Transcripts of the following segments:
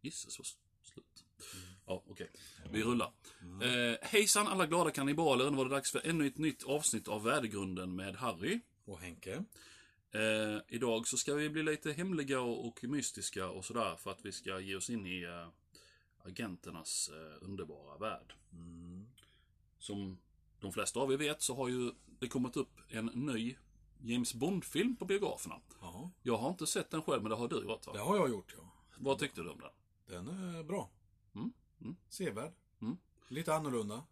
Gisses vad slut. Ja, okej. Vi rullar. Eh, hejsan alla glada kannibaler. Nu var det dags för ännu ett nytt avsnitt av Värdegrunden med Harry. Och Henke. Eh, idag så ska vi bli lite hemliga och, och mystiska och sådär för att vi ska ge oss in i eh, agenternas eh, underbara värld. Som de flesta av er vet så har ju det kommit upp en ny James Bond-film på biograferna. Ja, Jag har inte sett den själv, men det har du gjort va? det har jag gjort ja. Vad tyckte du om den? Den är bra. Mm, mm. Sevärd. Mm. Lite annorlunda.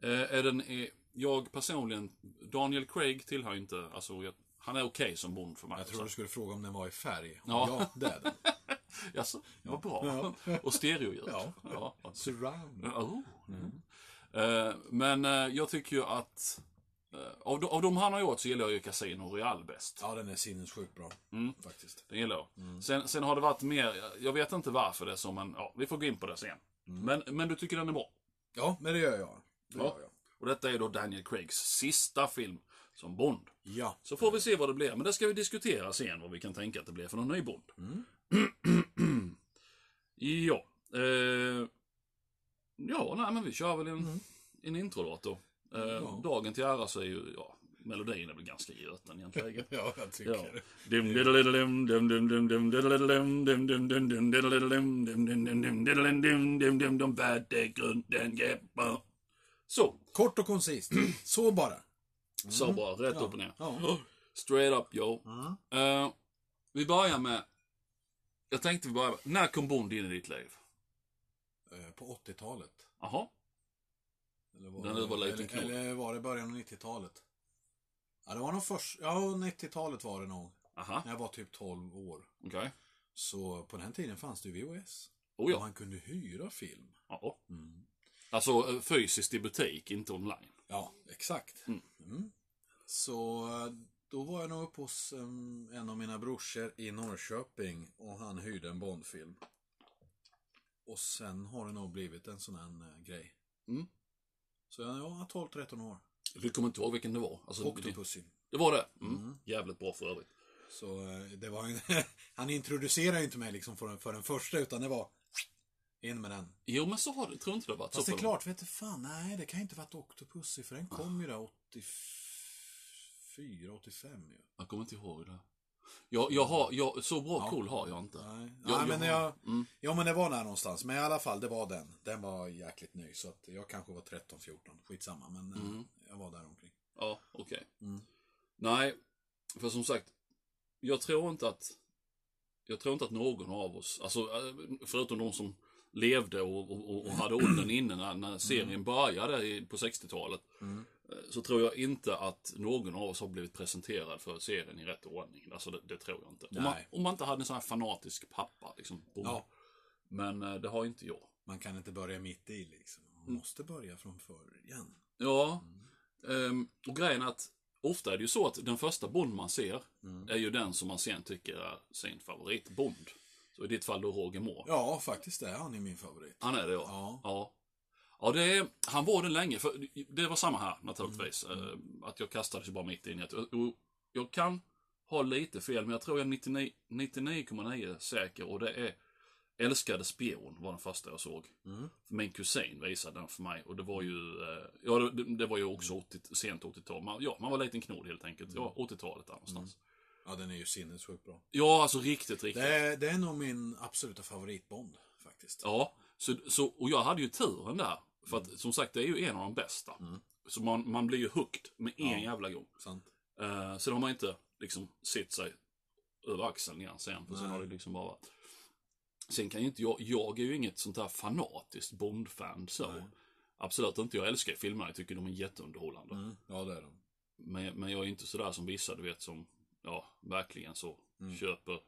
Eh, är den, är, jag personligen, Daniel Craig tillhör inte, alltså jag, han är okej som Bond för mig. Jag tror du skulle fråga om den var i färg. Ja. ja det är den. Jaså, vad bra. Och stereoljud. Ja. ja. Surround. Oh. Eh, men eh, jag tycker ju att av, de, av de han har gjort så gillar jag ju Casino Royale bäst. Ja, den är sinnessjukt bra. Mm. Faktiskt. Det gillar jag. Sen, sen har det varit mer, jag vet inte varför det är så, men ja, vi får gå in på det sen. Men, men du tycker den är bra? Ja, men det gör jag. Det Ja. gör jag. Och detta är då Daniel Craigs sista film som Bond. Ja. Så får vi se vad det blir, men det ska vi diskutera sen vad vi kan tänka att det blir för någon ny Bond. ja. Eh, ja, nej men vi kör väl en, en introlåt då. Eh, Dagen till ära så är ju, ja, melodin är väl ganska gjuten egentligen. Ja, jag tycker Ja. det. Så, Kort och koncist. Så bara. så bra. Rätt upp och ner. Ja. Straight up, yo. Eh, vi börjar med... Jag tänkte vi börjar med... När kom Bond in i ditt liv? Eh, På 80-talet. Jaha. Eller var, När du var liten eller, eller var det början av 90-talet? Ja, det var nog först... Ja, 90-talet var det nog. Aha, När jag var typ 12 år. okej. Så på den tiden fanns det ju VHS. Oh Och ja. man kunde hyra film. ja. Alltså eh, fysiskt i butik, inte online. Ja, exakt. Mm. Så eh, då var jag nog uppe hos em, en av mina brorsor i Norrköping och han hyrde en Bondfilm. Och sen har det nog blivit en sån här eh, grej. Mm. Så jag var 12-13 år. Du kommer inte ihåg vilken det var? Alltså, det, Octopussy. det var det? Mm. Jävligt bra för övrigt. Så eh, det var en, Han introducerade ju inte mig liksom för den, för den första utan det var in med den. Jo, men så har det. Tror inte det varit Fast så. det är klart, vet du fan, nej det kan inte varit Octopussy för den kom ju där 84, 85 ju. Jag kommer inte ihåg det. Jag, jag har, jag, så bra koll har jag inte. Nej, Jag- nej men jag, Mm. ja men det var där någonstans. Men i alla fall, det var den. Den var jäkligt ny. Så att jag kanske var 13, 14. Skitsamma, men Mm. eh, jag var där omkring. Ja, okej. Mm. Nej, för som sagt, jag tror inte att jag tror inte att någon av oss, alltså eh, förutom de som levde och, och, och hade åldern inne när, när serien började i, på 60-talet. Mm. Så tror jag inte att någon av oss har blivit presenterad för serien i rätt ordning. Alltså det, det tror jag inte. Om man, om man inte hade en sån här fanatisk pappa. Liksom. Ja. Men eh, det har inte jag. Man kan inte börja mitt i liksom. Man Mm. måste börja från början. Ja, ehm, och grejen är att ofta är det ju så att den första Bond man ser Mm. är ju den som man sen tycker är sin favorit Bond. Så i ditt fall då Roger Moore. Ja, faktiskt är han är min favorit. Han är det ja. Ja. Ja, ja det han var det länge. För det var samma här naturligtvis. Mm. eh, Att jag kastades bara mitt in i att, jag kan ha lite fel, men jag tror jag är 99 99,9 säker. Och det är Älskade spion var den första jag såg. Mm. Min kusin visade den för mig och det var ju, eh, ja det, det var ju också 80, sent 80-tal. Man, ja, man var liten knod helt enkelt. Ja, 80-talet där någonstans. Ja, den är ju sinnessjukt bra. Ja, alltså riktigt, riktigt. Det är, det är nog min absoluta favoritbond, faktiskt. Ja, så, så, och jag hade ju turen där. För att som sagt, det är ju en av de bästa. Så man, man blir ju hooked med en Ja. jävla gång. Sant. Uh, sen har man inte liksom sett sig över axeln igen sen. För sen har det liksom bara varit. Sen kan ju inte jag, jag är ju inget sånt där fanatiskt Bond-fan så. Nej. Absolut inte. Jag älskar filmerna, jag tycker de är jätteunderhållande. Mm. Ja, det är de. Men, men jag är inte sådär som vissa, du vet, som ja, verkligen så Mm. köper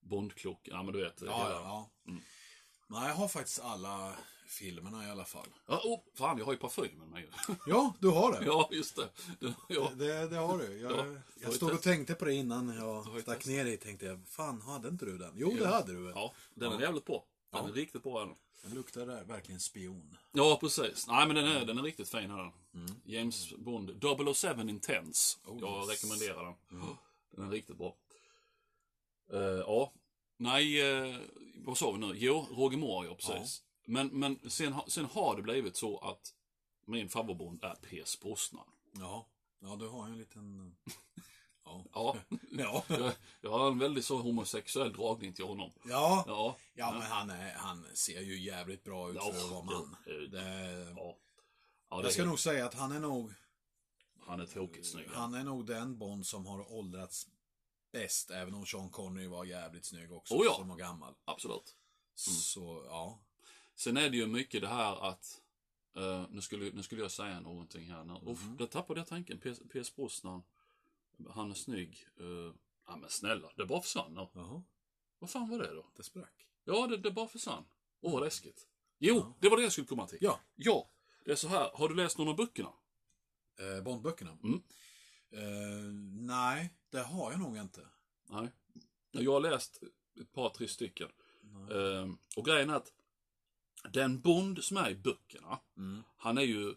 Bondklockan. Ja, men du vet. Ja, hela- ja, ja. Nej, jag har faktiskt alla filmerna i alla fall. Ja, oh, fan, jag har ju parfymen med. Ja, du har det. Ja, just det. det ja. Det, det har du. Jag, Ja, jag stod och tänkte på det innan jag stack ner dig. Tänkte jag, fan hade inte du den? Jo, det hade du. ja, den är Ja. jävligt bra. Den Ja. är riktigt bra. Den. Den luktar där, verkligen spion. Ja, precis. Nej, men den är, den är riktigt fin. Här. James Bond 007 Intense. Oh, jag yes. rekommenderar den. Den är riktigt bra. Eh, ja. Nej, uh, vad sa vi nu? Jo, Roger Moore, ja precis. Men, men sen, sen har det blivit så att min favoritbond är P.S. Brosnan. Ja. Ja, du har ju en liten... Ja. Ja, Ja. jag, jag har en väldigt så homosexuell dragning till honom. Ja. Ja, Ja, men han, är, han ser ju jävligt bra ut Ja, för att vara man. det- ja. ja det jag ska är, nog säga att han är nog, Han är tokigt snygg. han är nog den Bond som har åldrats bäst, även om Sean Connery var jävligt snygg också, Oh ja. som var gammal. Absolut. Så, ja. Sen är det ju mycket det här att eh, nu, skulle, nu skulle jag säga någonting här. Nu. Uff, Mhm. där tappade jag tanken. P.S. P.S. Brosnan. Han är snygg. Uh, ja men snälla, det bara försvann nu. Jaha, Vad fan var det då? det sprack. Ja, det, det bara försvann. Åh, vad läskigt. Jo, Ja. det var det jag skulle komma till. Ja. Ja, det är så här. Har du läst någon av böckerna? Eh, Bondböckerna? Mm. Eh, nej, det har jag nog inte. Nej. Jag har läst ett par, tre stycken. Nej. Eh, och grejen är att den Bond som är i böckerna, Mm. han är ju,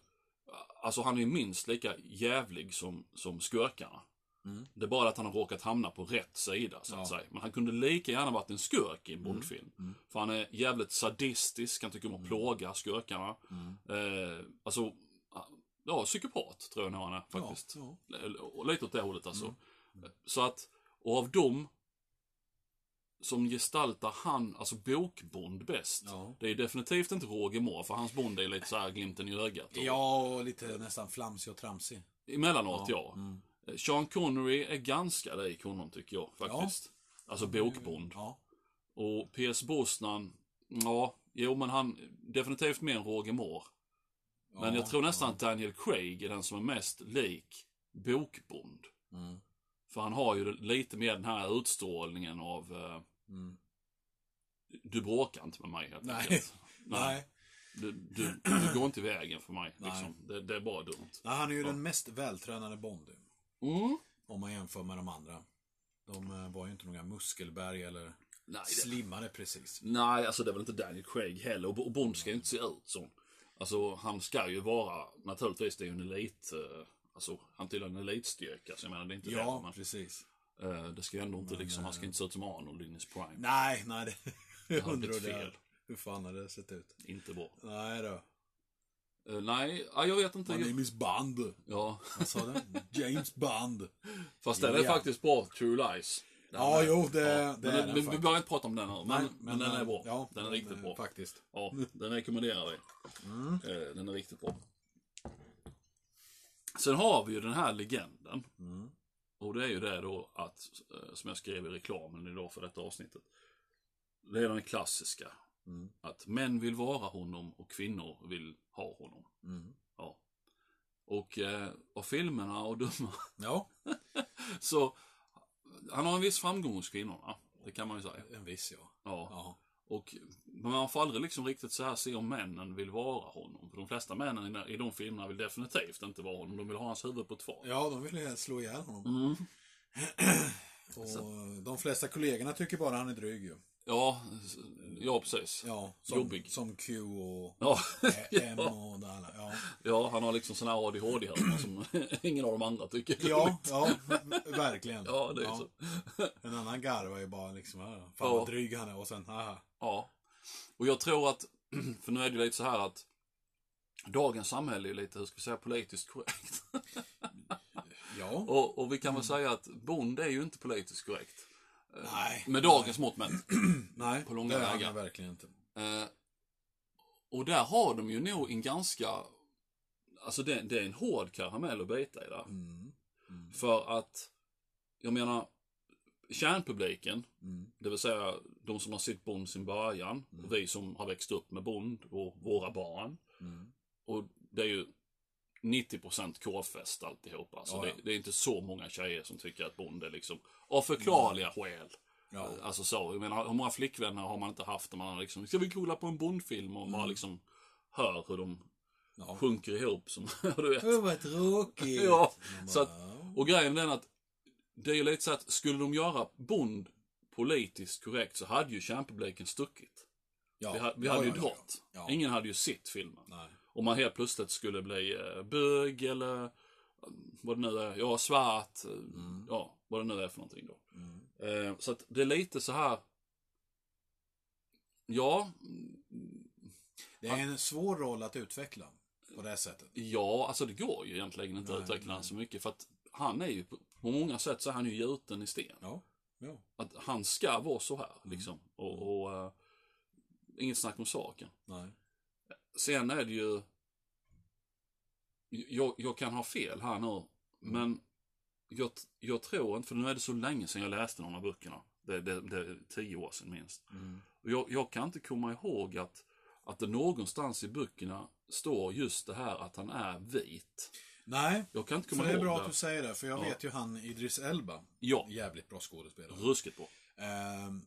alltså han är minst lika jävlig som, som skurkarna. Mm. Det är bara att han har råkat hamna på rätt sida, så att Ja. säga. Men han kunde lika gärna varit en skurk i en Bondfilm. Mm. För han är jävligt sadistisk, han tycker om att plåga skurkarna. Mm. Eh, alltså, ja, psykopat tror jag nog han är faktiskt. Ja, Och lite åt det hållet alltså. Mm. Så att, och av dem som gestaltar han, alltså bokbond bäst. ja. Det är definitivt inte Roger Moore, för hans Bond är lite så här glimten i ögat. Och ja, och lite nästan flamsig och tramsig. Emellanåt, ja. Mm. Sean Connery är ganska lik honom, tycker jag faktiskt. Alltså bokbond. Ja. Och P.S. Brosnan, ja, jo men han, definitivt mer än Roger Moore. Men Ja, jag tror nästan ja. att Daniel Craig är den som är mest lik bokbond. Mm. För han har ju lite mer den här utstrålningen av eh, Mm. Du bråkar inte med mig helt Nej. enkelt. Nej. Du, du, du går inte i vägen för mig. Liksom. Det, det är bara dumt. Nej, han är ju Ja. den mest vältränade Bond. Mm. Om man jämför med de andra. De eh, var ju inte några muskelberg eller Nej, det, slimmade precis. nej, alltså det är väl inte Daniel Craig heller. Och och Bond ska ju inte se ut så. Alltså han ska ju vara, naturligtvis det är ju en elit, eh, alltså han tillhör en elitstyrka. Så jag menar det är inte det. Ja, precis. eh, det ska ju ändå inte Men, liksom, han eh, ska inte se ut som Arnold in his prime. Nej, nej. Det, Det hade blivit fel. Hur fan hade det sett ut? Inte bra. Nej då. Eh, nej, ja, jag vet inte. My name is Bond. Ja, Vad sa du? James Bond. fast den är Ja. faktiskt bra, True Lies. Den Ja, är- jo, det, Ja, det men är den vi, behöver inte prata om den här, men, Nej, men, den är eh, bra. Ja, den är riktigt eh, bra. Faktiskt. Ja, den rekommenderar vi. Mm. Eh, Den är riktigt bra. Sen har vi ju den här legenden. Mm. Och det är ju det då att, eh, som jag skrev i reklamen idag för detta avsnittet. Det är den klassiska. Mm. Att män vill vara honom och kvinnor vill ha honom. Mm. Ja. Och eh, av filmerna och döma Ja, så han har en viss framgång hos kvinnorna. Det kan man ju säga. en viss ja. Ja. Ja. Och man får aldrig liksom riktigt så här se om männen vill vara honom. För de flesta männen i, de filmerna vill definitivt inte vara honom. De vill ha hans huvud på ett fat. Ja, de ville slå ihjäl honom. Mm. Och de flesta kollegorna tycker bara han är dryg ju. Ja, ja precis. Ja, som, Jobbig. som Q och Ja, M och det alla. Ja, ja, han har liksom sån här ADHD-hörna som ingen av de andra tycker. ja, ja verkligen. ja det är så. En annan garvar ju bara liksom, ja, fan Ja. vad dryg han är och sen, haha. Ja. Och jag tror att, för nu är det ju lite så här att dagens samhälle är lite, hur ska vi säga, politiskt korrekt. Ja. Och, och vi kan väl säga att Bond är ju inte politiskt korrekt. Nej. Med dagens mått mätt. Nej, på långa det vägar. verkligen inte. Eh, och där har de ju nog en ganska, alltså det, det är en hård karamell att bita i där. Mm. Mm. För att, jag menar, kärnpubliken, Mm. det vill säga de som har sett Bond sin början, Mm. och vi som har växt upp med Bond och våra barn. Mm. Och det är ju 90% kårfest alltihopa. Så Ja, ja. det, det är inte så många tjejer som tycker att Bond är liksom, av förklarliga skäl. Ja. Alltså så, jag menar, hur många flickvänner har man inte haft när man har liksom, ska vi kolla på en Bondfilm och bara Mm. liksom hör hur de Ja. sjunker ihop som, du vet. Åh, vad tråkigt. Ja, så att- bara. Och grejen är den att det är ju lite så att skulle de göra Bond politiskt korrekt så hade ju kärnpubliken stuckit. ja. Vi, ha, vi ja, hade ju ja, drott. Ja. Ingen hade ju sett filmen. Nej. Om man helt plötsligt skulle bli eh, bög eller eh, vad det nu är, ja svart, eh, Mm. ja vad det nu är för någonting då. Mm. Eh, så att det är lite så här Ja, Det är en svår roll att utveckla på det sättet. ja, alltså det går ju egentligen inte att Nej, utveckla nej. så mycket. För att han är ju, på många sätt så är han ju gjuten i sten. Ja, ja. Att han ska vara så här, Mm. liksom. Och, och eh, inget snack om saken. Nej. Sen är det ju... Jag, jag kan ha fel här nu, men jag, jag tror inte, för nu är det så länge sedan jag läste de här böckerna. Det, det, det är tio år sedan minst. Mm. Jag, jag kan inte komma ihåg att, att det någonstans i böckerna står just det här att han är vit. Nej, Jag kan inte för komma det är bra det. att du säger det, för jag Ja. vet ju han Idris Elba. Ja, Jävligt bra skådespelare. ruskigt bra. Ehm,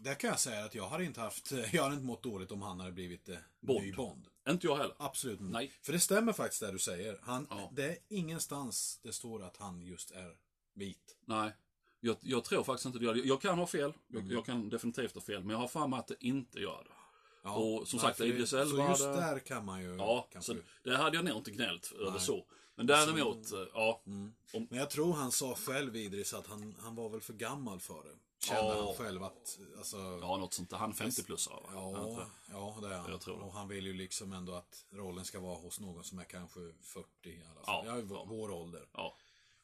där kan jag säga att jag hade inte haft, jag hade inte mått dåligt om han hade blivit eh, Bond. ny Bond. Inte jag heller. Absolut inte. Nej. För det stämmer faktiskt det du säger. Han, Ja. Det är ingenstans det står att han just är vit. Nej. Jag, jag tror faktiskt inte det gör det. Jag kan ha fel. Jag, Mm. jag kan definitivt ha fel. Men jag har för mig att det inte gör det. Ja. Och som Nej, sagt, Idris Så Elba just hade- där kan man ju... Ja, kanske, så det hade jag nog inte gnällt över så. Men däremot, eh, ja. Men jag tror han sa själv Idris att han, han var väl för gammal för det. Känner Ja. han själv att, alltså... Ja, något sånt där. Han är 50 plus va? Ja, ja, det är han. Jag tror det. Och han vill ju liksom ändå att rollen ska vara hos någon som är kanske 40 i alla fall. Ja, ja. vår ålder Ja,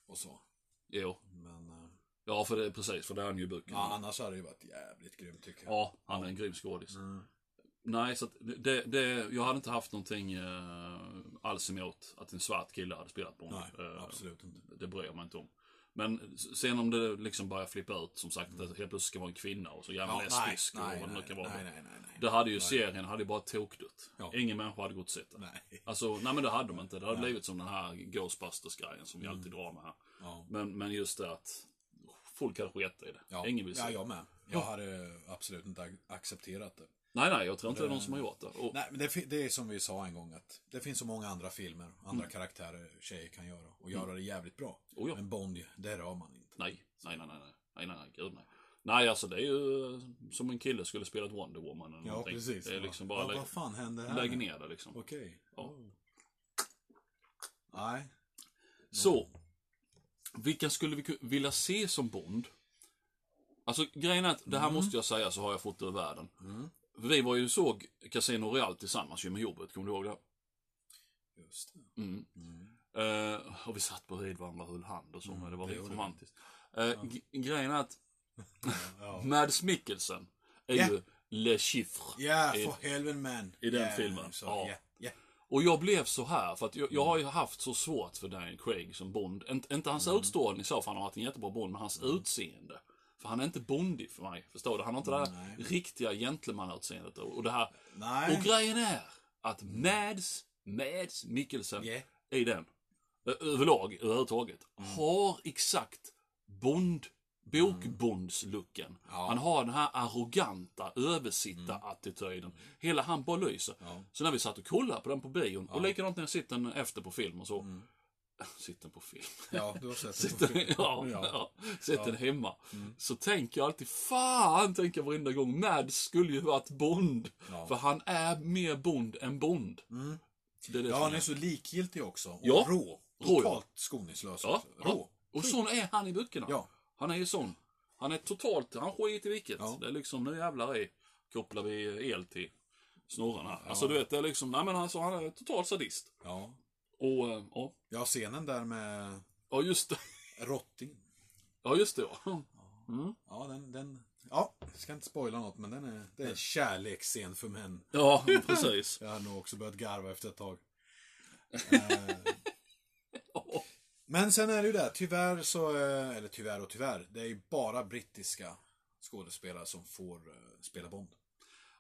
och så. jo. Men eh, Ja, för det precis. För det är han ju i böckerna. ja, annars hade det ju varit jävligt grymt tycker jag. Ja, han är en grym skådis. Mm. Nej, så att det, det, jag hade inte haft någonting eh, alls emot att en svart kille hade spelat Bond. Nej, Eh, absolut inte. Det bryr jag mig inte om. Men sen om det liksom börjar flippa ut, som sagt, att helt plötsligt ska vara en kvinna och så gärna Ja, lesbisk och nej, vad det nu nej, kan vara. nej, nej, nej, nej. Det hade ju serien hade ju bara tokdött. Ja. Ingen människa hade gått och sett det. Nej. Alltså, nej men det hade de inte. Det hade blivit som den här Ghostbusters-grejen som vi alltid drar med här. Ja. Men, men just det att folk hade skitit i det. Ja, Ingen vill se ja, det. jag med. Jag hade absolut inte ac- accepterat det. Nej, nej, jag tror inte det är någon som har gjort det. Eh, och... Nej, men det, det, är som vi sa en gång att det finns så många andra filmer, andra mm. karaktärer tjejer kan göra och mm. göra mm. det jävligt bra. Oh, ja. Men Bond, det rör man inte. Nej, nej, nej, nej, nej, nej, nej, gud nej. Nej, alltså det är ju som en kille skulle spela ett Wonder Woman eller Ja, någonting. precis. Det är liksom bara ja, lägg, vad fan hände här? Lägg ner det liksom. Okej. Okay. Ja. Oh. Nej. Så. Vilka skulle vi vilja se som Bond? Alltså grejen är att, det här mm. måste jag säga så har jag fått det ur världen. Mm. Vi var ju såg Casino Royale tillsammans ju med jobbet, kommer du ihåg det? Just det. Mm. Eh, och vi satt bredvid varandra och höll hand och så, men det var vi. romantiskt. Uh, Grejen är att Ja, Mads Mikkelsen är Ja. ju Le Chiffre. ja I- för helvete man. i den Ja, filmen. Ja. ja. Ja. Och jag blev så här, för att jag, jag har ju haft så svårt för Daniel Craig som Bond. Inte, inte hans utstrålning så, för han har varit en jättebra Bond, men hans utseende. För han är inte bondig för mig, förstår du? Han har inte det här Nej. riktiga gentlemannautseendet. Och och det här... Nej. Och grejen är att Mads, Mads Mikkelsen Ja. i den, överlag, överhuvudtaget, Mm. har exakt Bond, bokbondslucken. Ja. Han har den här arroganta översitta-attityden. Hela han bara lyser. Ja. Så när vi satt och kollade på den på bion, och likadant när jag sitter efter på film och så. Sitter på film. Ja, du har sett det på film. ja, Ja. ja. sitter hemma. Så tänker jag alltid, fan, tänker jag varenda gång, Mads skulle ju varit Bond. Ja. För han är mer Bond än Bond. Det är det Ja, han är. är så likgiltig också. Och Ja. rå. Totalt skoningslös Ja. Rå. Och sån är han i böckerna. Ja. Han är ju sån. Han är totalt, han skiter i vilket. Det är liksom, nu jävlar i, kopplar vi el till snorren här. Alltså du vet, det är liksom, nej men alltså han är totalt sadist. Ja. Och, eh, ja, Ja, scenen där med ja just det. Rotting. Ja just det ja. Mm. Ja, den, den... Ja, jag ska inte spoila något, men den är, det är en kärleksscen för män. Ja, precis. Jag har nog också börjat garva efter ett tag. Eh, Men sen är det ju det, tyvärr så, eh, eller tyvärr och tyvärr, det är ju bara brittiska skådespelare som får eh, spela Bond.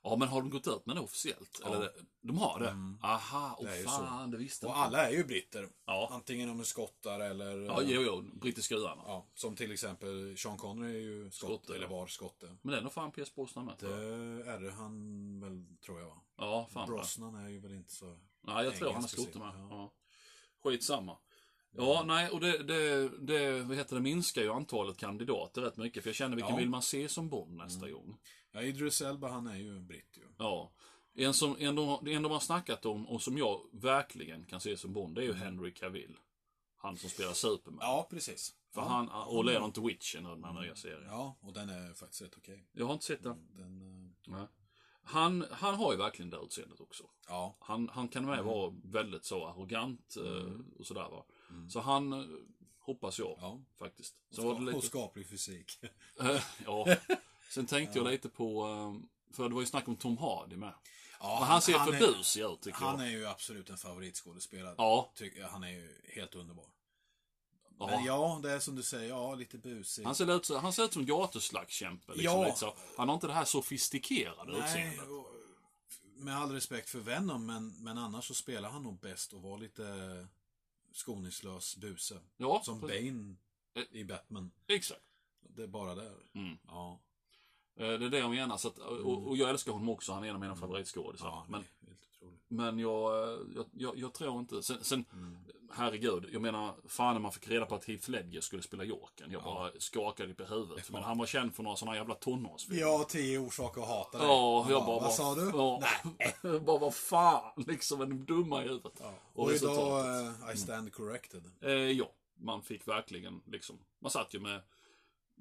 Ja, men har de gått ut med det officiellt? Ja. Eller, de har det? Aha, Det är åh ju fan, det visste Och inte. alla är ju britter. Ja. Antingen de är skottar eller... Ja, jo, jo, brittiska öarna. ja, som till exempel Sean Connery är ju skott, Skotte, eller ja. var skotte. Men det är nog fan Pierce Brosnan med. Det är det han väl, tror jag? Ja, fan. Brosnan är ju väl inte så... Nej, jag tror han är skotte med. precis, Ja. Skitsamma. Ja, nej, och det, det, det, vad heter det, minskar ju antalet kandidater rätt mycket. För jag känner, vilken Ja. vill man se som Bond nästa gång? Ja, Idris Elba han är ju britt ju. Ja. En som en de, en de har snackat om och som jag verkligen kan se som Bond, det är ju Henry Cavill. Han som spelar Superman. Ja, precis. För ja. han, och leder inte Witch i den här nya serien. Ja, och den är faktiskt rätt okej. Jag har inte sett den. Den... eh, Nej. han, han har ju verkligen det utseendet också. Ja. Han, han kan med vara väldigt så arrogant eh, Mm. och sådär va. Så han eh, hoppas jag Ja. faktiskt. Så var det Och lite, skaplig fysik. Ja. Sen tänkte jag lite på, eh, för det var ju snack om Tom Hardy med. Ja, Men han ser för är- busig ut tycker Han jag. är ju absolut en favoritskådespelare. Ja. Han är ju helt underbar. Ja. Men ja, det är som du säger, ja, lite busig. Han ser ut, han ser ut som gatuslagskämpe. Liksom, Ja. så. Han har inte det här sofistikerade Nej, utseendet. med all respekt för Venom, men, men annars så spelar han nog bäst och var lite skoningslös buse. Ja, Som precis. Bane i Batman. Exakt. Det är bara där. Mm. Ja. Eh, Det är det jag menar. Så att, och, och jag älskar honom också. Han är en av mina favoritskådisar. ja men men jag, eh, jag, jag, jag tror inte... Sen, sen herregud. Jag menar, fan när man fick reda på att Heath Ledger skulle spela Jokern. Jag bara skakade på huvudet. Men han var känd för några sådana jävla tonårsfilmer. Ja, tio orsaker att hata dig. Ja, jag bara... Vad sa du? Ja, Nej. bara vad fan, liksom. En dumma i huvudet. Ja. Och Och idag, eh, I stand corrected. Eh, ja, man fick verkligen liksom, man satt ju med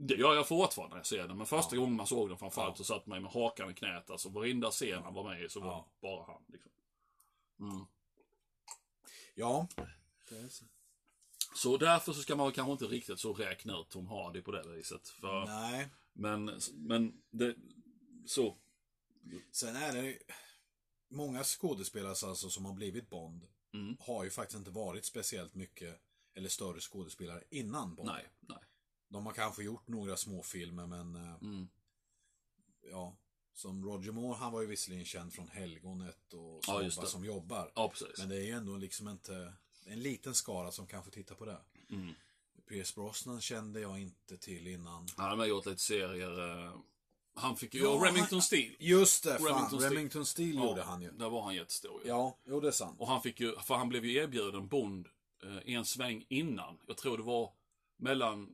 det gör jag fortfarande när jag ser den, men första gången man såg den framförallt så satt man med hakan i knät. Alltså varenda scen han var med i så var Ja. bara han. Liksom. Mm. Ja. Så därför så ska man kanske inte riktigt så räkna ut Tom Hardy på det viset. För, Nej. men, men det, så. Sen är det många skådespelare alltså, som har blivit Bond Mm. har ju faktiskt inte varit speciellt mycket eller större skådespelare innan Bond. Nej, nej. De har kanske gjort några små filmer men eh, Mm. ja. Som Roger Moore, han var ju visserligen känd från Helgonet och Ja, just snobbar det. som jobbar. Ja. Men det är ju ändå liksom inte en liten skara som kanske tittar på det. Mm. Pierce Brosnan kände jag inte till innan. Han har med gjort lite serier. eh, Han fick ju, Ja, ja, Remington han- Steel. Just det, fan. Remington Remington, Steel. Steel gjorde han ju. Där var han jättestor ju. Ja, jo det är sant. Och han fick ju, för han blev ju erbjuden Bond eh, en sväng innan. Jag tror det var mellan,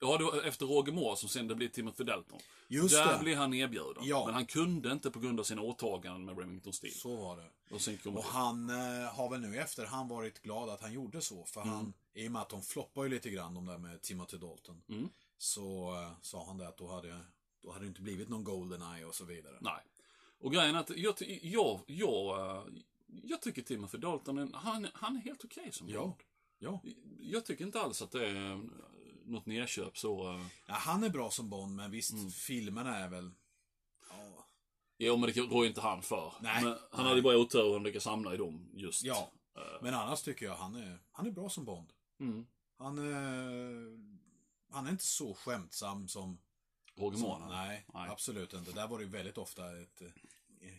ja det var efter Roger Moore som sen det blev Timothy Dalton. Just Där det. blev han erbjuden. Ja. Men han kunde inte på grund av sina åtaganden med Remington Steel. Så var det. Och sen kom Och han eh, har väl nu i efterhand varit glad att han gjorde så. För han, i och med att de floppar ju lite grann de där med Timothy Dalton. Mm. Så eh, sa han det att då hade, då hade det inte blivit någon Goldeneye och så vidare. Nej. Och grejen är att jag, jag, jag, eh, jag tycker Timothy Dalton, han, han är helt okej som Ja. Bond. Ja. Jag tycker inte alls att det är något nedköp så. eh. ja. Han är bra som Bond, men visst, Mm. filmerna är väl... Ja. Jo, men det rår ju inte han för. Nej. Men han Nej. hade ju bara otur om lyckas samla i dem just. ja. Eh, Men annars tycker jag han är, han är bra som Bond. Mm. Han är, han är inte så skämtsam som... Roger Moore. nej, Nej. absolut inte. Där var det väldigt ofta ett eh,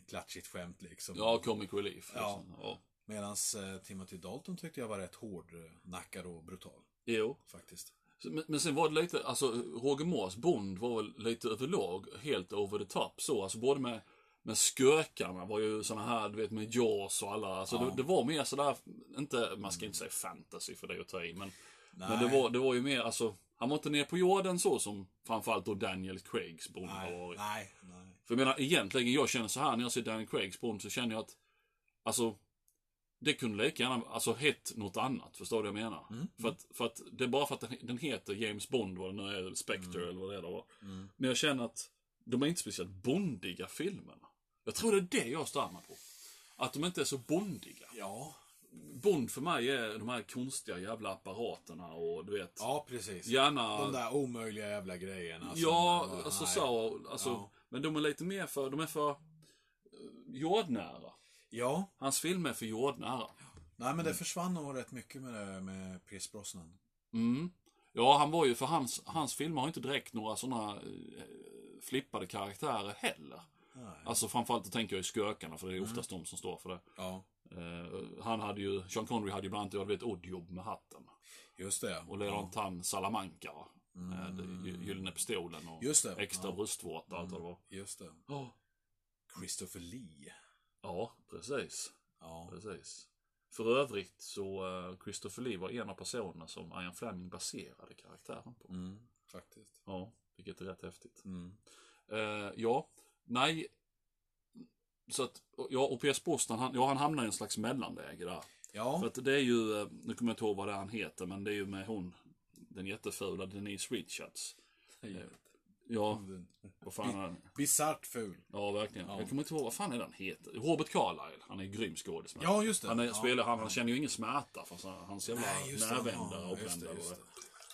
klatschigt skämt liksom. Ja, Comic Relief. Ja. Liksom. ja. Medan eh, Timothy Dalton tyckte jag var rätt hårdnackad och brutal. Jo. Faktiskt. Men, men sen var det lite, alltså Roger Moores Bond var väl lite överlag helt over the top så. Alltså både med, med skökarna var ju såna här, du vet med Jaws och alla. Alltså Ja. det, det var mer sådär, inte, man ska inte säga fantasy för det att ta i. Men, Nej. men det, var, det var ju mer, alltså, han var inte ner på jorden så som framförallt då Daniel Craigs Bond har Nej, varit. nej, nej. För jag menar egentligen, jag känner så här när jag ser Daniel Craigs Bond så känner jag att, alltså, det kunde lika gärna, alltså hett något annat. Förstår du vad jag menar? Mm, För, att, för att det är bara för att den- den heter James Bond, vad det nu är, Spectre eller vad det är då. Mm. Men jag känner att de är inte speciellt bondiga filmerna. Jag tror det är det jag mig på. Att de inte är så bondiga. Ja. Bond för mig är de här konstiga jävla apparaterna och du vet. Ja, precis. Gärna... De där omöjliga jävla grejerna. Ja, alltså så. Alltså, Ja. Men de är lite mer för, de är för jordnära. Ja. Hans film är för jordnära. Nej, men det försvann nog rätt mycket med det med Pierce Brosnan. Mm. Ja, han var ju, för hans, hans filmer har inte direkt några sådana eh, flippade karaktärer heller. Nej. Alltså framförallt då tänker jag i Skökarna, för det är oftast de som står för det. Ja, Eh, han hade ju, Sean Connery hade ju bland annat, jag vet, Oddjob med hatten. just det. Och likadant han Salamanca. va? Med Gy- Gyllene Pistolen och Mm. Just det. extra Ja. bröstvårta allt vad det var. Just det. Ja. Christopher Lee. Ja, precis. Ja. Precis. För övrigt så uh, Christopher Lee var en av personerna som Ian Fleming baserade karaktären på. Mm, faktiskt. Ja, vilket är rätt häftigt. Mm. Eh, ja, nej. Så att, ja, och P.S. Brosnan, han, ja, han hamnar i en slags mellanläge där. För Ja. att det är ju, eh, nu kommer jag inte ihåg vad det är han heter, men det är ju med hon, den jättefula Denise Richards. Eh, Ja, vad fan han? Bisarrt ful. Ja, verkligen. Ja. Jag kommer inte ihåg, vad fan är han heter? Robert Carlyle. Han är en grym skådespelare. Ja, just det. Han, är, Ja. spelar, han, han känner ju ingen smärta för han- hans jävla Nej, närvändare och bländare.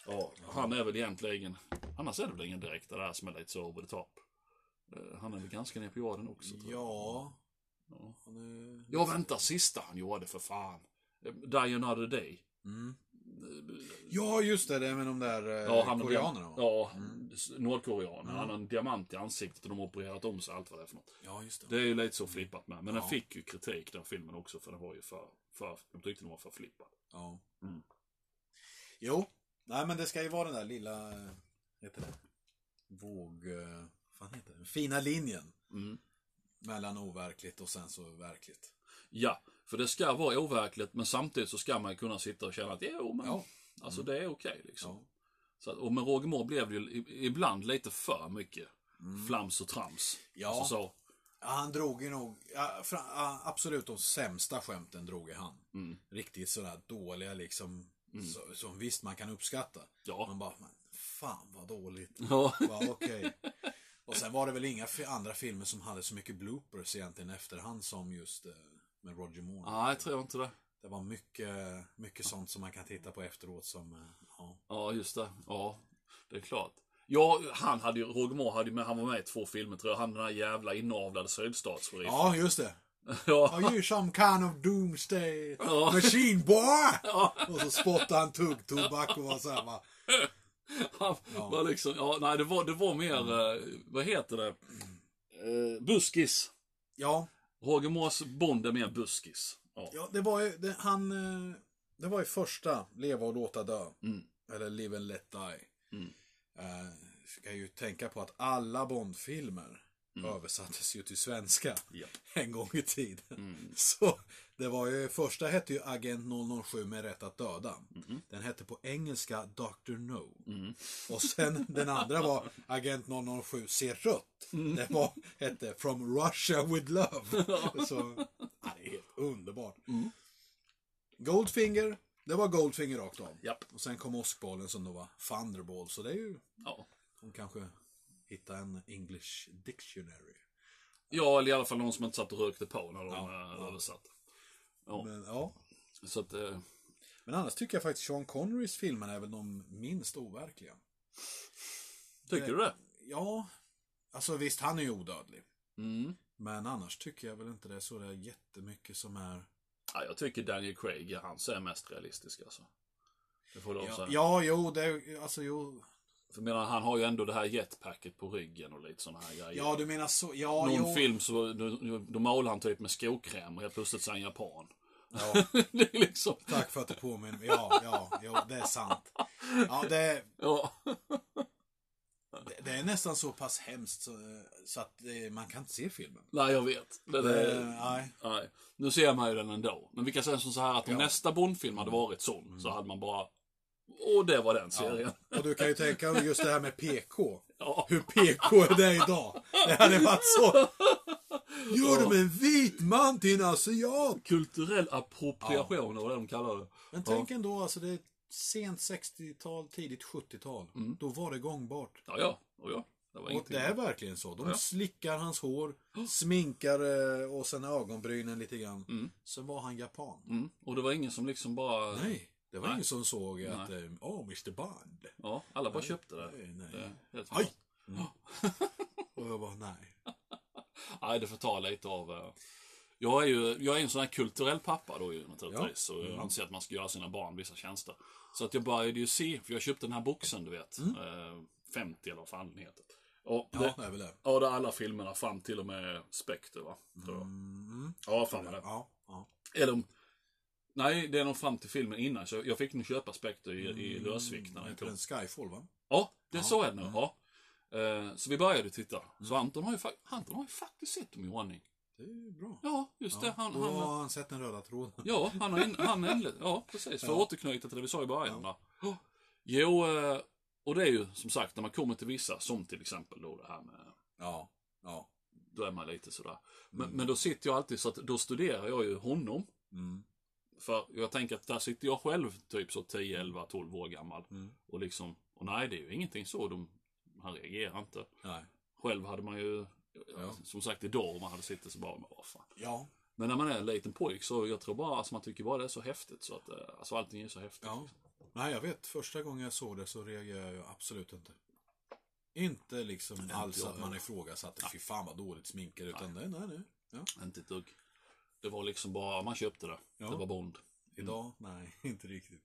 Ja, han är väl egentligen, annars är det väl ingen direkt det där som är lite så over the top. Eh, Han är väl ganska ner på jorden också. tror jag. Ja. Ja. Han är... Ja, vänta, sista han gjorde för fan. Eh, Die Another Day. Mm. Ja, just det. Det med de där eh, Ja, han koreanerna? Ja, Nordkoreaner. Han har en diamant i ansiktet och de har opererat om sig, allt vad det är för något. Ja, just det. Det är ju lite så flippat med. Men Ja. den fick ju kritik den filmen också för den var ju för, för de tyckte den var för flippad. Ja. Mm. Jo. Nej, men det ska ju vara den där lilla, eh, heter det? Våg... eh, Vad heter det? Fina linjen. Mm. Mellan overkligt och sen så verkligt. Ja, för det ska vara overkligt men samtidigt så ska man kunna sitta och känna att jo men, Ja. alltså det är okej liksom. Ja. Så att, och med Roger Moore blev det ju i- ibland lite för mycket flams och trams. Ja. Alltså så, Ja, han drog ju nog, ja, absolut de sämsta skämten drog ju han. Mm. Riktigt sådär dåliga liksom, så, som visst man kan uppskatta. Ja. Man bara, men, fan vad dåligt. ja. Ja, okej. Och sen var det väl inga andra filmer som hade så mycket bloopers egentligen efterhand som just eh, med Roger Moore. Nej, jag tror inte det. Det var mycket, mycket sånt som man kan titta på efteråt som, eh, ja. Ja, just det. Ja, det är klart. Ja, han hade ju, Roger Moore hade med, han var med i två filmer tror jag. Han den här jävla inavlade sydstatssheriffen. Ja, just det. Ja. Are you some kind of doomsday Ja. machine boy? Ja. Och så spottade han tuggtobak och var såhär va. Han var liksom, ja, nej det var, det var mer, eh, vad heter det? Eh, buskis. Ja, Moores Bond är mer buskis. Ja. ja det var ju, det, han, eh, det var ju första Leva och låta dö. Mm. Eller Live and let die. Mm. Eh, ska ju tänka på att alla Bondfilmer översattes ju till svenska Mm. Ja. en gång i tiden. Mm. Så det var ju, första hette ju Agent 007 med rätt att döda. Mm. Den hette på engelska Dr. No. Mm. Och sen den andra var Agent 007 ser rött. Mm. Det var, hette From Russia with Love. Så, ja, det är helt underbart. Mm. Goldfinger, det var Goldfinger rakt av. Japp. Och sen kom åskbollen som då var Thunderball. Så det är ju, Ja. de kanske hittar en English dictionary. ja, eller i alla fall någon som inte satt och rökte på när de Ja, ja. översatte. Ja, Men ja. så att, eh, Men annars tycker jag faktiskt Sean Connerys filmer är väl de minst overkliga. tycker du det? Ja, alltså visst han är ju odödlig. Mm. Men annars tycker jag väl inte det är så där jättemycket som är... Ja, jag tycker Daniel Craig, han är mest realistisk alltså. Det får du Ja, säga. ja jo, det är alltså jo. För menar, han har ju ändå det här jetpacket på ryggen och lite sådana här grejer. Ja, du menar så. Ja, Någon jo. film så då, då målar han typ med skokräm och helt plötsligt så är han japan. Ja, det är liksom... tack för att du påminner mig. Ja, ja, jo, det är sant. Ja, det, Ja. det, det är nästan så pass hemskt så, så att det, man kan inte se filmen. Nej, jag vet. Det, Det, det, nej. nej. Nu ser man ju den ändå. Men vi kan säga som så här att om Ja. nästa Bondfilm hade varit sån så hade man bara... Och det var den serien. Och du kan ju tänka dig just det här med PK. Ja. Hur PK är det idag? Det hade varit så. Gör de en vit man till en asiat? Kulturell appropriation, ja. vad de kallar det. Men tänk ändå, alltså det är sent 60-tal, tidigt 70-tal. Då var det gångbart. Ja, ja. Och ja. Det var Och det är verkligen så. De Ja. slickar hans hår, sminkar eh, och sen ögonbrynen lite grann. Sen var han japan. Mm. Och det var ingen som liksom bara... Nej, det var Nej. ingen som såg att, eh, åh, Mr Bond. Ja, alla bara köpte det. Nej, nej. det Aj! Och jag bara, nej. Nej, det ta lite av... eh, Jag är ju jag är en sån här kulturell pappa då ju naturligtvis. Ja. Och jag anser att man ska göra sina barn vissa tjänster. Så att jag började ju se, för jag köpte den här boxen du vet. Eh, 50 eller vad fan den heter. Och Ja, det, är väl det. ja, det är alla filmerna fram till och med Spectre va? Tror jag. Mm. Ja, fan det. Ja, ja. Eller. Nej, det är nog fram till filmen innan. Så jag fick nog köpa Spectre i, i lösvikt när kom. den Skyfall va? Ja, det är så är det nu. Ja. Eh, Så vi började titta. Så Mm. Anton har ju, Anton har ju faktiskt sett dem i ordning. Det är bra. Ja, just det. Han, Då han, har han sett den röda tråden. Ja, han har, han ja precis. För att Ja. återknyta till det vi sa i början. Ja. Jo, eh, och det är ju som sagt när man kommer till vissa, som till exempel då det här med, Ja, ja. då är man lite sådär. Men, men då sitter jag alltid så att, då studerar jag ju honom. Mm. För jag tänker att där sitter jag själv typ så 10, 11, 12 år gammal. Mm. Och liksom, och nej det är ju ingenting så. De, han reagerar inte. Nej. Själv hade man ju, Ja. som sagt idag, om man hade suttit så bara, men vad fan. Ja. Men när man är en liten pojk så jag tror bara, alltså man tycker bara det är så häftigt så att, eh, alltså allting är så häftigt. Ja. Nej, jag vet. Första gången jag såg det så reagerade jag absolut inte. Inte liksom alls jag att man ifrågasatte, fy fan vad dåligt sminkad, utan nej, nej, nej. Ja. Inte ett dugg. Det var liksom bara, man köpte det. Ja. Det var Bond. Idag, nej, inte riktigt.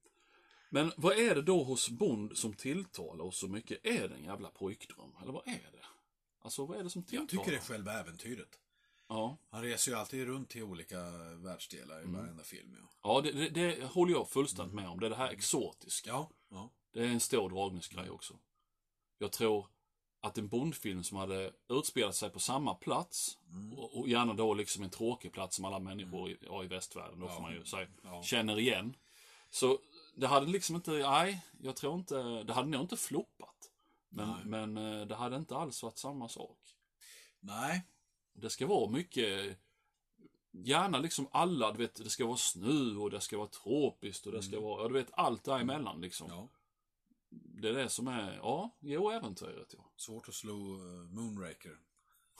Men vad är det då hos Bond som tilltalar oss så mycket? Är det en jävla pojkdröm? Eller vad är det? Alltså vad är det som tilltalar? Jag tycker det är själva äventyret. Ja, Han reser ju alltid runt till olika världsdelar i varenda film. Ja, ja det, det, det håller jag fullständigt med om. Det är det här exotiska. ja. ja. Det är en stor dragningsgrej också. Jag tror att en Bondfilm som hade utspelat sig på samma plats och, och gärna då liksom en tråkig plats som alla människor i, ja, i västvärlden, då får man ju säga, Ja. känner igen. Så det hade liksom inte, nej, jag tror inte, det hade nog inte floppat. Men, Nej. men eh, det hade inte alls varit samma sak. Nej. Det ska vara mycket, gärna liksom alla, du vet, det ska vara snö och det ska vara tropiskt och det ska vara, ja du vet, allt däremellan liksom. Ja. Det är det som är, ja, jo, äventyret ja. Svårt att slå uh, Moonraker.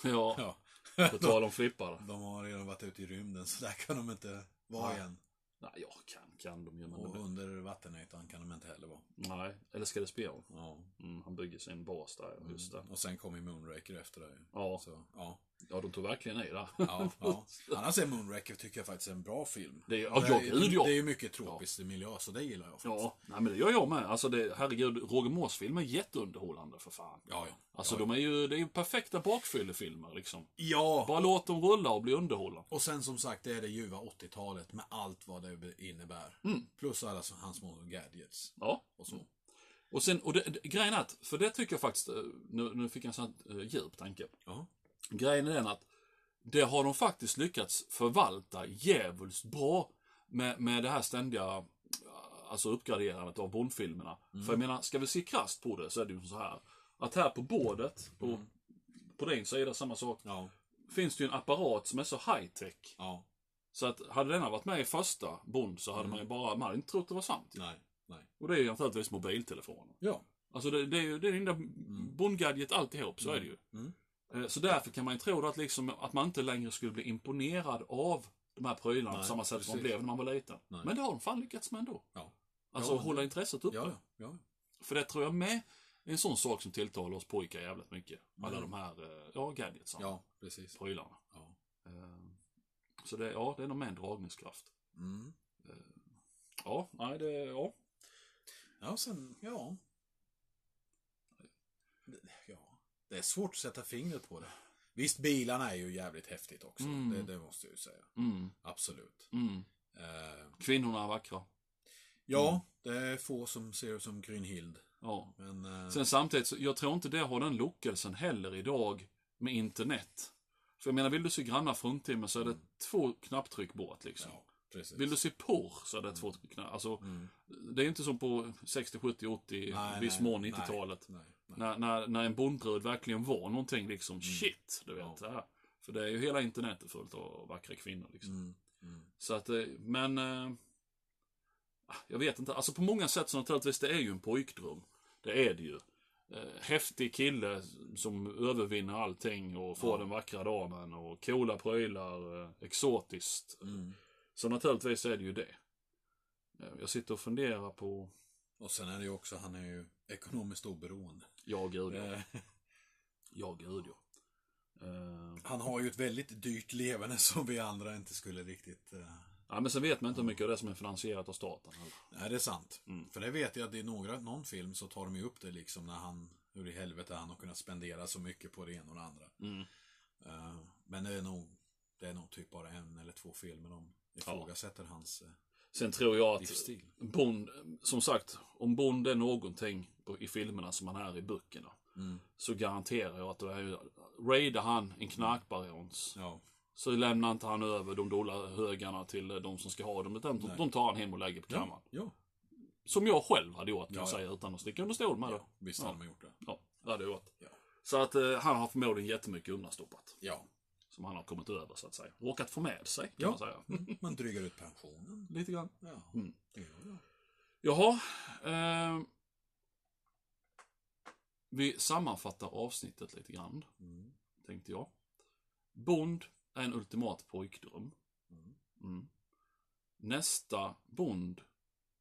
Ja, Ja. på tal om flippar. De har redan varit ute i rymden, så där kan de inte vara igen. Nej, ja, kan, kan de ju, men Och de, under vattenytan kan de inte heller vara. nej, eller ska det spion? Ja. Mm, han bygger sin bas där, just det. Och sen kommer Moonraker efter det. Ja. Så, ja. Ja, de tog verkligen i där. Ja, ja. Annars är Moonraker tycker jag faktiskt är en bra film. Det är- ja, det, ja, är, ja. det är mycket tropisk miljö, så det gillar jag faktiskt. Ja, nej men det gör jag med. Alltså det, herregud, Roger Moores-filmer är jätteunderhållande för fan. Ja, ja. Alltså ja. de är ju, det är ju perfekta bakfyllefilmer liksom. Ja, Bara låt dem rulla och bli underhållande. och sen som sagt, det är det ljuva 80-talet med allt vad det innebär. Mm. Plus alla hans små gadgets Ja. och så. Och sen, och det, det, grejen är att, för det tycker jag faktiskt, eh, nu, nu fick jag en sån här eh, djup tanke. Ja. Grejen är den att det har de faktiskt lyckats förvalta djävulskt bra med, med det här ständiga alltså uppgraderandet av Bondfilmerna. Mm. För jag menar, ska vi se krasst på det så är det ju så här att här på bordet, på, på din sida samma sak, Ja. finns det ju en apparat som är så high tech. Ja. Så att hade denna varit med i första Bond så hade man ju bara, man hade inte trott det var sant. Nej. Nej. Och det är ju naturligtvis mobiltelefonen. Ja. Alltså det, det är ju det är det enda Bond-gadget alltihop, så är det ju. Eh, Så därför kan man ju tro att, liksom, att man inte längre skulle bli imponerad av de här prylarna på samma sätt som man precis. blev när man var liten. Nej. Men det har de fan lyckats med ändå. Ja. Alltså Ja, hålla intresset uppe. Ja, ja. För det tror jag med är en sån sak som tilltalar oss pojkar jävligt mycket. Alla Mm. de här, eh, ja, gadgetsarna. Ja, precis. Prylarna. Ja. Eh, Så det, ja, det är nog med en dragningskraft. Mm. Ja, nej det, ja. Ja, sen, ja. Ja. Det är svårt att sätta fingret på det. Visst, bilarna är ju jävligt häftigt också. Mm. Det, det måste jag ju säga. Mm, Absolut. mm. Eh, Kvinnorna är vackra. ja, det är få som ser ut som Grynhild. Ja. Men, eh, Sen samtidigt, så jag tror inte det har den lockelsen heller idag med internet. För jag menar, vill du se grannar fruntimmer så är det två knapptryck bort liksom. ja, precis. Vill du se porr så är det två knappar. Alltså, Mm. det är inte som på 60, 70, 80, Nej, viss mån 90-talet. Nej, nej. När, när, när en bondbrud verkligen var någonting liksom, shit, du vet. Ja. För det är ju hela internetet fullt av vackra kvinnor liksom. Mm. Mm. Så att, eh, men... eh, Jag vet inte, alltså på många sätt så naturligtvis, det är ju en pojkdröm. Det är det ju. Eh, Häftig kille som övervinner allting och får Ja. den vackra damen och coola prylar, eh, exotiskt. Mm. Så naturligtvis är det ju det. Jag sitter och funderar på, Och sen är det ju också, han är ju ekonomiskt oberoende. ja gud ja, Eh, ja gud ja. Eh, han har ju ett väldigt dyrt levande som vi andra inte skulle riktigt... eh, Ja, men sen vet man inte hur mycket av det som är finansierat av staten. Nej, det är sant. Mm. För det vet jag att i några, någon film så tar de ju upp det liksom när han, hur i helvete han har kunnat spendera så mycket på det ena och det andra. Mm. Men det är nog, det är nog typ bara en eller två filmer de ifrågasätter hans eh, Sen tror jag att livsstil. Bond, som sagt, om Bond är någonting i filmerna som han är i böckerna. Mm. Så garanterar jag att det är ju, raidar han en knarkbarons. Ja, Så lämnar inte han över de dollarhögarna till eh, de som ska ha dem. Utan Nej. de tar han hem och lägger på kammaren. ja, ja, Som jag själv hade gjort kan Ja, jag ja. säga utan att sticka under stol med det. Visst hade man gjort det. Ja, det hade jag gjort. Så att eh, han har förmodligen jättemycket undanstoppat. Ja. Som han har kommit över så att säga. Råkat få med sig kan Ja. man säga. Mm. Man drygar ut pensionen. Lite grann. Ja. Mm. Ja, ja. Jaha. Eh, vi sammanfattar avsnittet lite grann, Mm. tänkte jag. Bond är en ultimat pojkdröm. Mm. Mm. Nästa Bond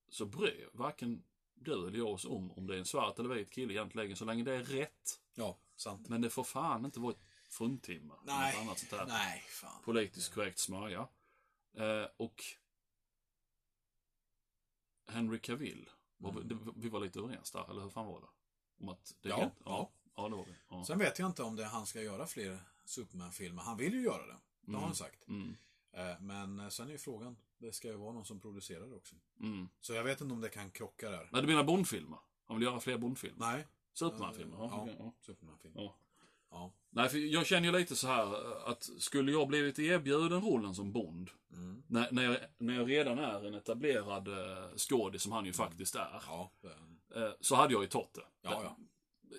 så bryr varken du eller jag oss om om det är en svart eller vit kille egentligen, så länge det är rätt. Ja, sant. Men det får fan inte vara ett fruntimmer. Nej, Något annat sånt här nej, fan. politiskt korrekt smörja. Eh, och Henry Cavill, var vi, det, vi var lite överens där, eller hur fan var det? Om att det är Ja, rätt? ja. ja. Ja, det var vi. Ja. Sen vet jag inte om det han ska göra fler Superman-filmer. Han vill ju göra det. Det har han sagt. Mm, Eh, Men eh, sen är ju frågan, det ska ju vara någon som producerar det också. mm. Så jag vet inte om det kan krocka där. Nej, du menar Bondfilmer? Han vill göra fler Bondfilmer? Nej. Superman-filmer? Ja. Ja, okej, ja. Superman-film. ja. Ja. Nej, för jag känner ju lite så här eh, att skulle jag blivit erbjuden rollen som Bond, Mm. när, när, jag, när jag redan är en etablerad uh, skådis, som han ju faktiskt är, Ja, det- eh, så hade jag ju tagit det. Ja, ja.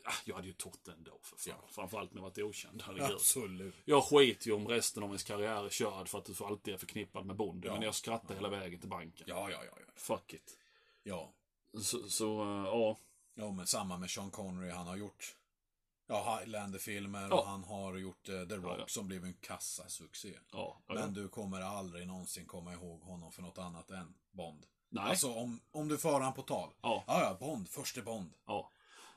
Ah, Jag hade ju tagit det ändå för fan. Ja. Framförallt när jag varit okänd, herregud. absolut. Jag skiter ju om resten av ens karriär är körd för att du alltid är förknippad med Bond. Ja. Men jag skrattar hela vägen till banken. Ja, ja, ja. ja. Fuck it. Ja, Så, så eh, ja. ja men samma med Sean Connery. Han har gjort ja, Highlander-filmer Ja. och han har gjort eh, The Rock Ja, ja. som blev en kassasuccé. Men du kommer aldrig någonsin komma ihåg honom för något annat än Bond. Nej. Alltså om, om du för han på tal. Ja. ja, ja, Bond, förste Bond. Ja.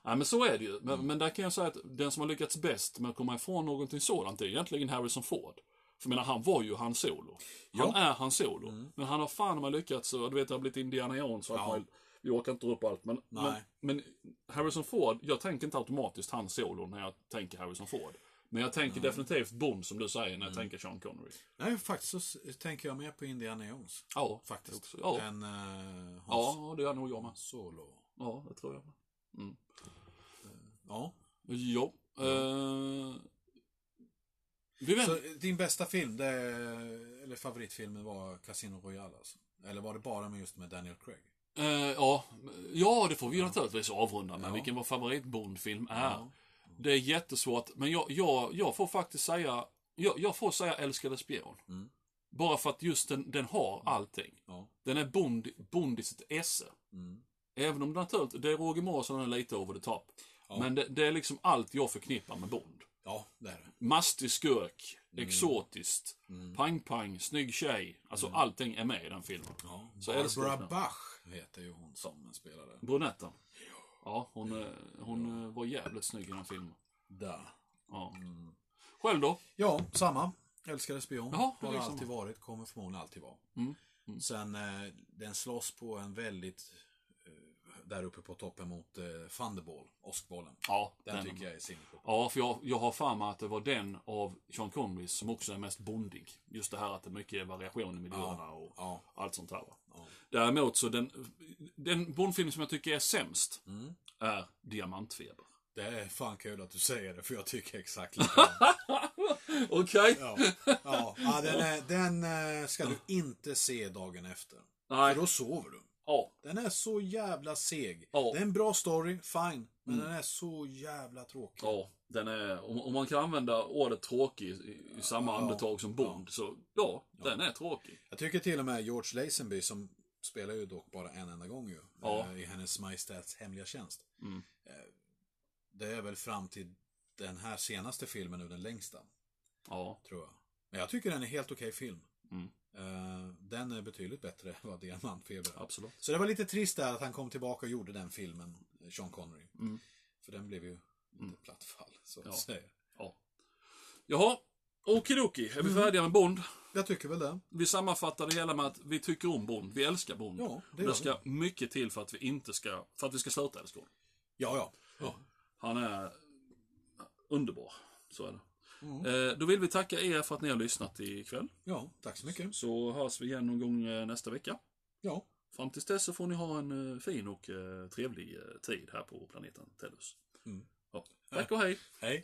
Nej, men så är det ju. Men, Mm. men där kan jag säga att den som har lyckats bäst med att komma ifrån någonting sådant är egentligen Harrison Ford. För menar, han var ju Han Solo. Han är Han Solo. Men han har fan med lyckats, du vet, det har blivit Indiana Jones och allt Ja. Vi orkar inte dra upp allt, men, men, Nej. men Harrison Ford, jag tänker inte automatiskt Han Solo när jag tänker Harrison Ford. Men jag tänker definitivt Bond, som du säger, Mm. när jag tänker Sean Connery. Nej, faktiskt så tänker jag mer på Indiana Jones. Ja, Faktiskt. Också. Ja. Än uh, Hans ja, det gör nog jag med. Solo. Ja, det tror jag med. Mm. Ja. Ja. Eh, vi Så väntar. din bästa film, det, eller favoritfilmen var Casino Royale alltså? Eller var det bara med just med Daniel Craig? Eh, ja, ja, det får vi ju naturligtvis avrunda med. Ja. Vilken vår favorit Bondfilm är. Ja. Det är jättesvårt, men jag, jag, jag får faktiskt säga, jag, jag får säga Älskade spion. Mm. Bara för att just den, den har allting. Ja. Den är Bond, Bond i sitt esse. Mm. Även om det naturligtvis, det är Roger Moore som är lite over the top. Ja. Men det, det är liksom allt jag förknippar med Bond. Ja, det är det. Mastig skurk, Mm. exotiskt, pang-pang, snygg tjej. Alltså allting är med i den filmen. Ja. Så Barbara Bach heter ju hon som spelade. Brunetten. Ja, hon, eh, hon eh, var jävligt snygg i den filmen. Där. Ja. Mm. Själv då? Ja, samma. Älskade spion. Ja, det är har liksom- alltid varit, kommer förmodligen alltid vara. Mm. Mm. Sen, eh, den slåss på en väldigt, där uppe på toppen mot eh, Thunderball, åskbollen. Ja, Den, den. tycker jag är sinnessjuk. Ja, för jag, jag har för mig att det var den av Sean Connerys som också är mest bondig. Just det här att det är mycket variation i miljöerna och Ja, allt sånt här. Ja. Däremot så den, den Bondfilm som jag tycker är sämst Mm. är Diamantfeber. Det är fan kul att du säger det, för jag tycker exakt likadant. Okej. ja. Ja. ja, den, är, den eh, ska du inte se dagen efter. Nej. För då sover du. Ja. Den är så jävla seg. Ja. Det är en bra story, fine. Men den är så jävla tråkig. Ja, den är, om, om man kan använda ordet tråkig i, i samma Ja. andetag som Bond, så ja, den är tråkig. Jag tycker till och med George Lazenby, som spelar ju dock bara en enda gång ju, eh, i hennes Majestäts hemliga tjänst. Mm. Eh, Det är väl fram till den här senaste filmen nu den längsta, Ja. tror jag. Men jag tycker den är helt okej film. Mm. Eh, Den är betydligt bättre än vad Diamantfeber är. Absolut. Så det var lite trist där att han kom tillbaka och gjorde den filmen, Sean Connery. Mm. För den blev ju lite platt fall, så att Ja. säga. Ja. Jaha, okidoki. Är vi Mm. färdiga med Bond? Jag tycker väl det. Vi sammanfattar det hela med att vi tycker om Bond. Vi älskar Bond. Ja, det det gör ska mycket till för att vi inte ska, för att vi ska sluta älska honom. Ja, ja. ja. Han är underbar. Så är det. Mm. Då vill vi tacka er för att ni har lyssnat ikväll. Ja, tack så mycket. Så hörs vi igen någon gång eh, nästa vecka. Ja, Fram tills dess så får ni ha en eh, fin och trevlig tid här på planeten Tellus. Mm. Ja. Tack och hej! hej.